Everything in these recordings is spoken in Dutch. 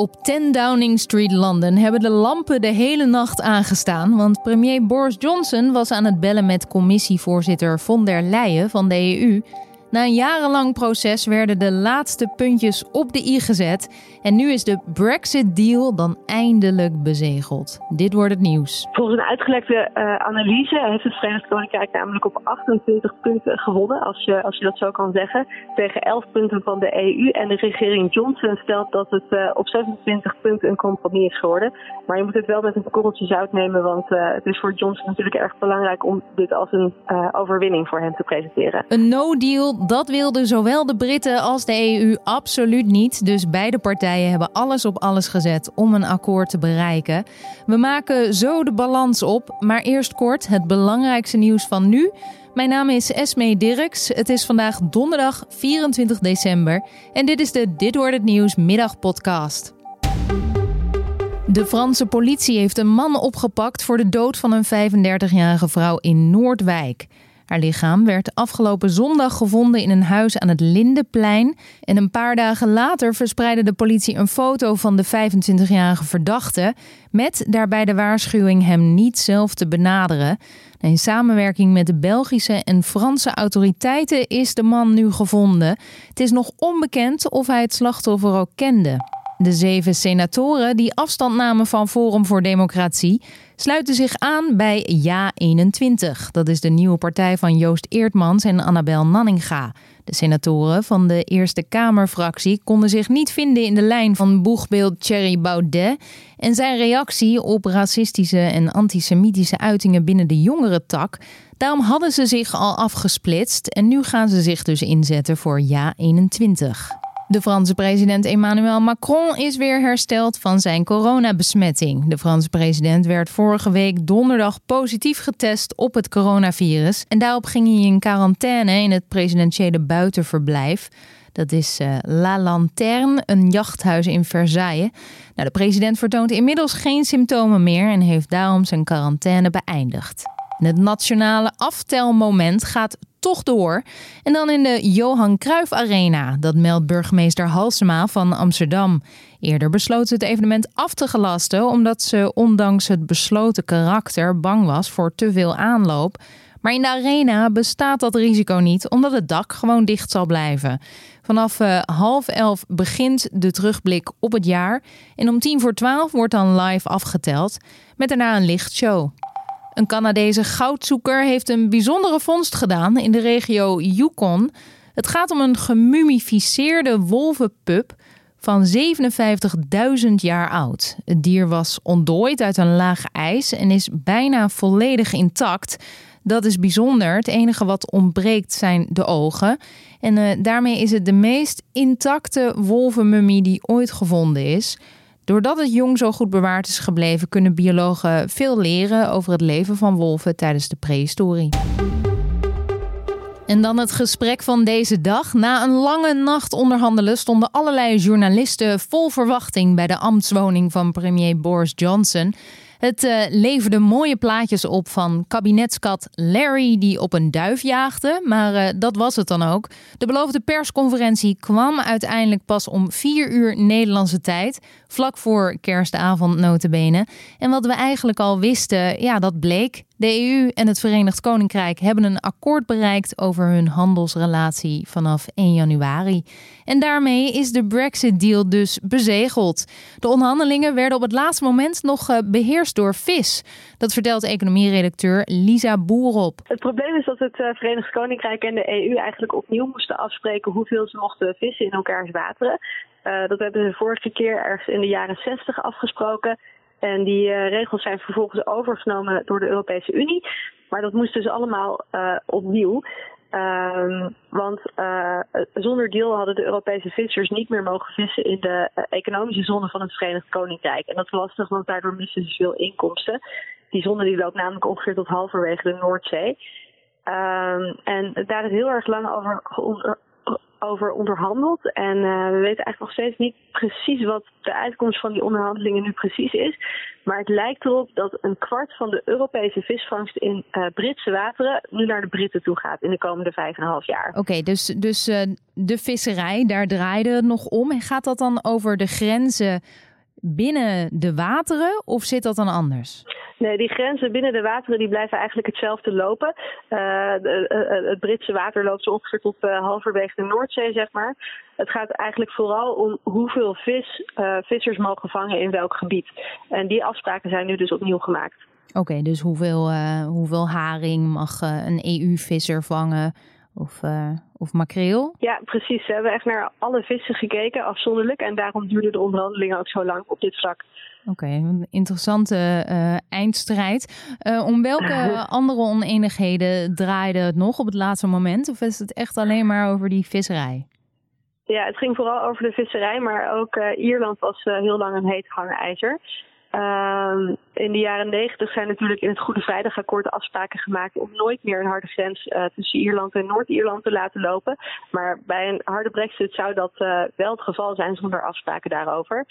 Op 10 Downing Street London hebben de lampen de hele nacht aangestaan, want premier Boris Johnson was aan het bellen met commissievoorzitter von der Leyen van de EU na een jarenlang proces werden de laatste puntjes op de i gezet. En nu is de Brexit-deal dan eindelijk bezegeld. Dit wordt het nieuws. Volgens een uitgelekte uh, analyse heeft het Verenigd Koninkrijk namelijk op 28 punten gewonnen, als je, als je dat zo kan zeggen, tegen 11 punten van de EU. En de regering Johnson stelt dat het uh, op 27 punten een compromis is geworden. Maar je moet het wel met een korreltje zout nemen, want uh, het is voor Johnson natuurlijk erg belangrijk om dit als een overwinning voor hem te presenteren. Een no-deal dat wilden zowel de Britten als de EU absoluut niet. Dus beide partijen hebben alles op alles gezet om een akkoord te bereiken. We maken zo de balans op. Maar eerst kort het belangrijkste nieuws van nu. Mijn naam is Esme Dirks. Het is vandaag donderdag 24 december. En dit is de Dit wordt het nieuws middagpodcast. De Franse politie heeft een man opgepakt voor de dood van een 35-jarige vrouw in Noordwijk. Haar lichaam werd afgelopen zondag gevonden in een huis aan het Lindeplein. En een paar dagen later verspreidde de politie een foto van de 25-jarige verdachte. Met daarbij de waarschuwing hem niet zelf te benaderen. In samenwerking met de Belgische en Franse autoriteiten is de man nu gevonden. Het is nog onbekend of hij het slachtoffer ook kende. De zeven senatoren die afstand namen van Forum voor Democratie sluiten zich aan bij Ja21. Dat is de nieuwe partij van Joost Eertmans en Annabel Nanninga. De senatoren van de Eerste Kamerfractie konden zich niet vinden in de lijn van boegbeeld Thierry Baudet en zijn reactie op racistische en antisemitische uitingen binnen de jongere tak. Daarom hadden ze zich al afgesplitst en nu gaan ze zich dus inzetten voor Ja21. De Franse president Emmanuel Macron is weer hersteld van zijn coronabesmetting. De Franse president werd vorige week donderdag positief getest op het coronavirus. En daarop ging hij in quarantaine in het presidentiële buitenverblijf. Dat is uh, La Lanterne, een jachthuis in Versailles. Nou, de president vertoont inmiddels geen symptomen meer en heeft daarom zijn quarantaine beëindigd. het nationale aftelmoment gaat toch door. En dan in de Johan Cruijff Arena. Dat meldt burgemeester Halsema van Amsterdam. Eerder besloot ze het evenement af te gelasten omdat ze ondanks het besloten karakter bang was voor te veel aanloop. Maar in de arena bestaat dat risico niet, omdat het dak gewoon dicht zal blijven. Vanaf uh, half elf begint de terugblik op het jaar. En om tien voor twaalf wordt dan live afgeteld, met daarna een lichtshow. Een Canadese goudzoeker heeft een bijzondere vondst gedaan in de regio Yukon. Het gaat om een gemumificeerde wolvenpup van 57.000 jaar oud. Het dier was ontdooid uit een laag ijs en is bijna volledig intact. Dat is bijzonder. Het enige wat ontbreekt zijn de ogen. En uh, daarmee is het de meest intacte wolvenmummie die ooit gevonden is. Doordat het jong zo goed bewaard is gebleven, kunnen biologen veel leren over het leven van wolven tijdens de prehistorie. En dan het gesprek van deze dag. Na een lange nacht onderhandelen stonden allerlei journalisten vol verwachting bij de ambtswoning van premier Boris Johnson. Het uh, leverde mooie plaatjes op van kabinetskat Larry die op een duif jaagde, maar uh, dat was het dan ook. De beloofde persconferentie kwam uiteindelijk pas om 4 uur Nederlandse tijd, vlak voor kerstavond notabene. En wat we eigenlijk al wisten, ja, dat bleek. De EU en het Verenigd Koninkrijk hebben een akkoord bereikt over hun handelsrelatie vanaf 1 januari. En daarmee is de Brexit-deal dus bezegeld. De onderhandelingen werden op het laatste moment nog eh, beheerst door VIS. Dat vertelt economieredacteur Lisa Boerop. Het probleem is dat het eh, Verenigd Koninkrijk en de EU eigenlijk opnieuw moesten afspreken hoeveel ze mochten vissen in elkaars wateren. Uh, dat hebben ze vorige keer ergens in de jaren 60 afgesproken. En die uh, regels zijn vervolgens overgenomen door de Europese Unie. Maar dat moest dus allemaal uh, opnieuw. Uh, want uh, zonder deal hadden de Europese vissers niet meer mogen vissen in de economische zone van het Verenigd Koninkrijk. En dat is lastig, want daardoor missen ze veel inkomsten. Die zone die loopt namelijk ongeveer tot halverwege de Noordzee. Um, en daar is heel erg lang over over onderhandeld. En uh, we weten eigenlijk nog steeds niet precies wat de uitkomst van die onderhandelingen nu precies is. Maar het lijkt erop dat een kwart van de Europese visvangst in uh, Britse wateren nu naar de Britten toe gaat in de komende vijf en een half jaar. Oké, dus, dus uh, de visserij, daar draaide het nog om. En gaat dat dan over de grenzen binnen de wateren of zit dat dan anders? Nee, die grenzen binnen de wateren die blijven eigenlijk hetzelfde lopen. Uh, de, het Britse water loopt zo ongeveer tot halverwege de Noordzee, zeg maar. Het gaat eigenlijk vooral om hoeveel vis vissers mogen vangen in welk gebied. En die afspraken zijn nu dus opnieuw gemaakt. Oké, dus hoeveel, hoeveel haring mag een EU-visser vangen? Of, of makreel? Ja, precies. We hebben echt naar alle vissen gekeken, afzonderlijk. En daarom duurden de onderhandelingen ook zo lang op dit vlak. Oké, een interessante uh, eindstrijd. Uh, om welke andere oneenigheden draaide het nog op het laatste moment? Of is het echt alleen maar over die visserij? Ja, het ging vooral over de visserij, maar ook Ierland was heel lang een heet hangijzer. Uh, in de jaren negentig zijn natuurlijk in het Goede Vrijdagakkoord afspraken gemaakt om nooit meer een harde grens uh, tussen Ierland en Noord-Ierland te laten lopen. Maar bij een harde brexit zou dat uh, wel het geval zijn zonder afspraken daarover.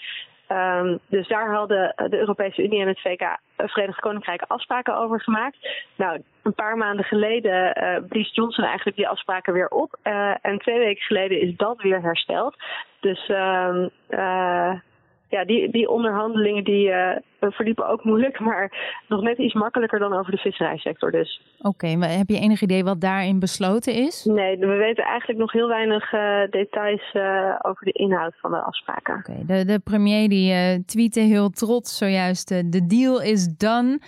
Um, dus daar hadden de Europese Unie en het VK, Verenigd Koninkrijk afspraken over gemaakt. Nou, een paar maanden geleden uh, blies Johnson eigenlijk die afspraken weer op. En twee weken geleden is dat weer hersteld. Dus uh, ja, die, die onderhandelingen die uh, verliepen ook moeilijk, maar nog net iets makkelijker dan over de visserijsector dus. Oké, maar heb je enig idee wat daarin besloten is? Nee, we weten eigenlijk nog heel weinig uh, details uh, over de inhoud van de afspraken. Oké, de, de premier die tweette heel trots zojuist, de deal is done.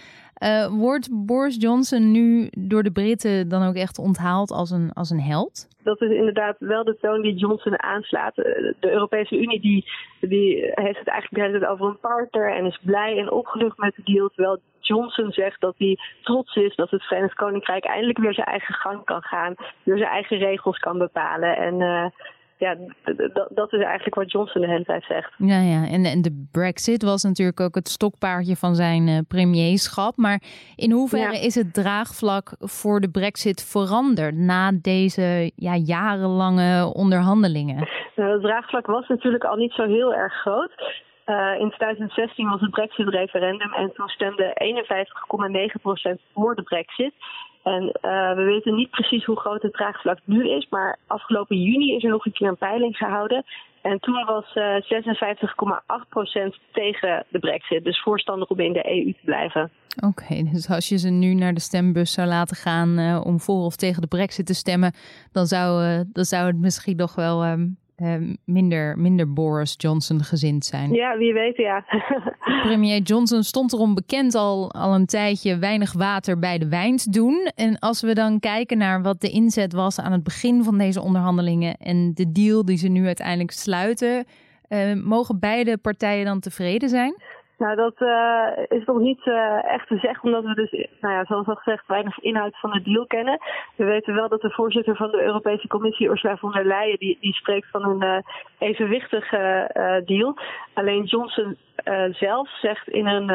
Wordt Boris Johnson nu door de Britten dan ook echt onthaald als een, als een held? dat is inderdaad wel de toon die Johnson aanslaat. De Europese Unie die, die heeft het eigenlijk over een partner en is blij en opgelucht met de deal. Terwijl Johnson zegt dat hij trots is dat het Verenigd Koninkrijk eindelijk weer zijn eigen gang kan gaan. Weer zijn eigen regels kan bepalen. En uh, ja, dat is eigenlijk wat Johnson de hele tijd zegt. Ja, ja. En, en de Brexit was natuurlijk ook het stokpaardje van zijn uh, premierschap. Maar in hoeverre is het draagvlak voor de Brexit veranderd na deze ja, jarenlange onderhandelingen? Nou, het draagvlak was natuurlijk al niet zo heel erg groot. Uh, in 2016 was het Brexit-referendum en toen stemde 51,9% voor de Brexit. En uh, we weten niet precies hoe groot het draagvlak nu is, maar afgelopen juni is er nog een keer een peiling gehouden. En toen was uh, 56,8% tegen de brexit, dus voorstander om in de EU te blijven. Oké, dus als je ze nu naar de stembus zou laten gaan uh, om voor of tegen de brexit te stemmen, dan zou, dan zou het misschien nog wel um, uh, minder, minder Boris Johnson gezind zijn. Ja, wie weet, ja. Premier Johnson stond erom bekend al, al een tijdje weinig water bij de wijn te doen. En als we dan kijken naar wat de inzet was aan het begin van deze onderhandelingen en de deal die ze nu uiteindelijk sluiten, uh, mogen beide partijen dan tevreden zijn? Nou, dat uh, is nog niet uh, echt te zeggen, omdat we dus, nou ja, zoals al gezegd, weinig inhoud van de deal kennen. We weten wel dat de voorzitter van de Europese Commissie, Ursula von der Leyen, die, die spreekt van een uh, evenwichtige deal. Alleen Johnson zelf zegt in een,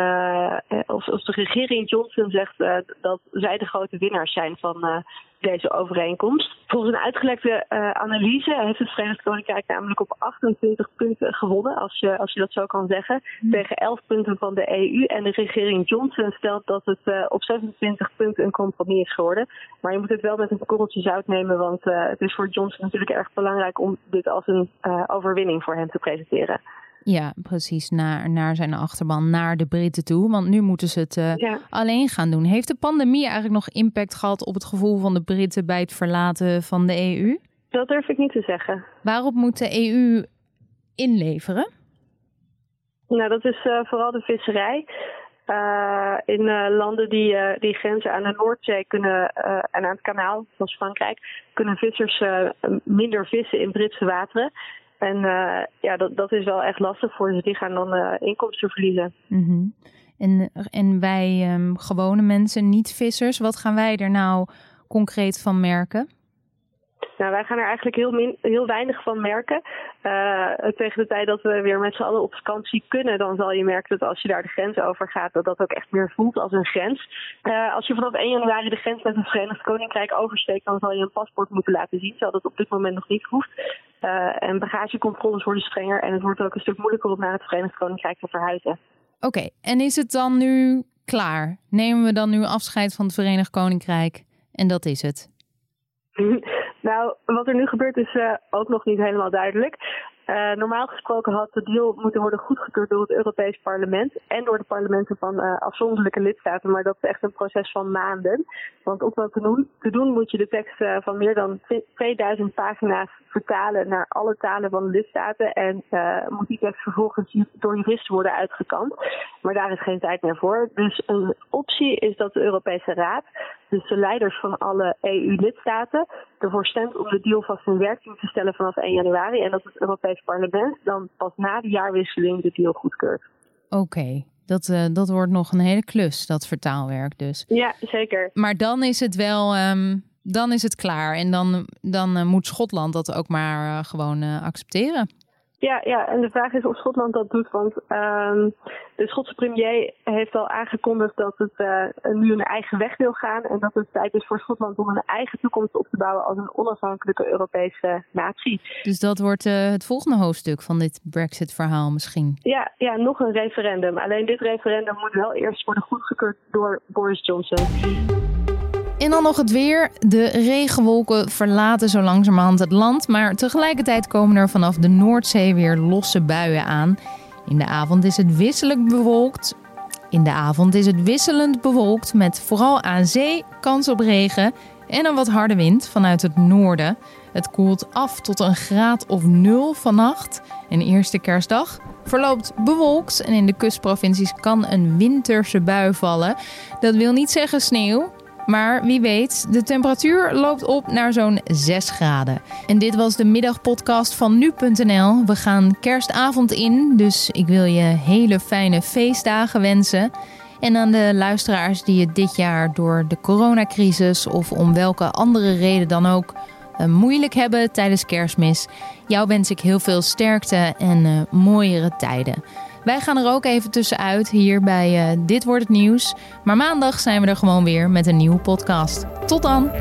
of, of de regering Johnson zegt dat zij de grote winnaars zijn van deze overeenkomst. Volgens een uitgelekte analyse heeft het Verenigd Koninkrijk namelijk op 28 punten gewonnen, als je, als je dat zo kan zeggen, mm. tegen 11 punten van de EU. En de regering Johnson stelt dat het op 26 punten een compromis is geworden. Maar je moet het wel met een korreltje zout nemen, want het is voor Johnson natuurlijk erg belangrijk om dit als een overwinning voor hem te presenteren. Ja, precies. Naar, naar zijn achterban, naar de Britten toe. Want nu moeten ze het uh, ja. alleen gaan doen. Heeft de pandemie eigenlijk nog impact gehad op het gevoel van de Britten bij het verlaten van de EU? Dat durf ik niet te zeggen. Waarop moet de EU inleveren? Nou, dat is uh, vooral de visserij. Uh, in landen die, die grenzen aan de Noordzee kunnen en aan het kanaal, zoals Frankrijk, kunnen vissers minder vissen in Britse wateren. En uh, ja, dat, dat is wel echt lastig voor ze. Die gaan dan uh, inkomsten verliezen. -hmm. En, en wij um, gewone mensen, niet-vissers, wat gaan wij er nou concreet van merken? Nou, wij gaan er eigenlijk heel, min, heel weinig van merken. Uh, tegen de tijd dat we weer met z'n allen op vakantie kunnen, dan zal je merken dat als je daar de grens over gaat, dat dat ook echt meer voelt als een grens. Uh, als je vanaf 1 januari de grens met het Verenigd Koninkrijk oversteekt, dan zal je een paspoort moeten laten zien, terwijl dat op dit moment nog niet hoeft. Uh, en bagagecontroles worden strenger en het wordt ook een stuk moeilijker om naar het Verenigd Koninkrijk te verhuizen. Oké, okay, en is het dan nu klaar? Nemen we dan nu afscheid van het Verenigd Koninkrijk en dat is het? Nou, wat er nu gebeurt is uh, ook nog niet helemaal duidelijk. Uh, normaal gesproken had de deal moeten worden goedgekeurd door het Europees Parlement en door de parlementen van uh, afzonderlijke lidstaten. Maar dat is echt een proces van maanden. Want om dat te doen, moet je de tekst van meer dan 2000 pagina's vertalen naar alle talen van de lidstaten. En moet die tekst vervolgens door juristen worden uitgekant. Maar daar is geen tijd meer voor. Dus een optie is dat de Europese Raad, dus de leiders van alle EU-lidstaten, ervoor stemt om de deal vast in werking te stellen vanaf 1 januari. En dat het Europees Parlement dan pas na de jaarwisseling de deal goedkeurt. Oké. Dat, uh, dat wordt nog een hele klus, dat vertaalwerk dus. Ja, zeker. Maar dan is het wel, um, dan is het klaar. En dan, dan uh, moet Schotland dat ook maar uh, gewoon accepteren. Ja, ja, en de vraag is of Schotland dat doet. Want um, de Schotse premier heeft al aangekondigd dat het uh, nu een eigen weg wil gaan. En dat het tijd is voor Schotland om een eigen toekomst op te bouwen als een onafhankelijke Europese natie. Dus dat wordt uh, het volgende hoofdstuk van dit Brexit-verhaal misschien? Ja, ja, nog een referendum. Alleen dit referendum moet wel eerst worden goedgekeurd door Boris Johnson. En dan nog het weer. De regenwolken verlaten zo langzamerhand het land, maar tegelijkertijd komen er vanaf de Noordzee weer losse buien aan. In de avond is het wisselend bewolkt. In de avond is het wisselend bewolkt met vooral aan zee kans op regen en een wat harde wind vanuit het noorden. Het koelt af tot een graad of nul vannacht. En eerste kerstdag verloopt bewolkt en in de kustprovincies kan een winterse bui vallen. Dat wil niet zeggen sneeuw, maar wie weet, de temperatuur loopt op naar zo'n 6 graden. En dit was de middagpodcast van nu.nl. We gaan kerstavond in, dus ik wil je hele fijne feestdagen wensen. En aan de luisteraars die het dit jaar door de coronacrisis of om welke andere reden dan ook eh, moeilijk hebben tijdens kerstmis. Jou wens ik heel veel sterkte en uh, mooiere tijden. Wij gaan er ook even tussenuit hier bij uh, Dit wordt het nieuws. Maar maandag zijn we er gewoon weer met een nieuwe podcast. Tot dan!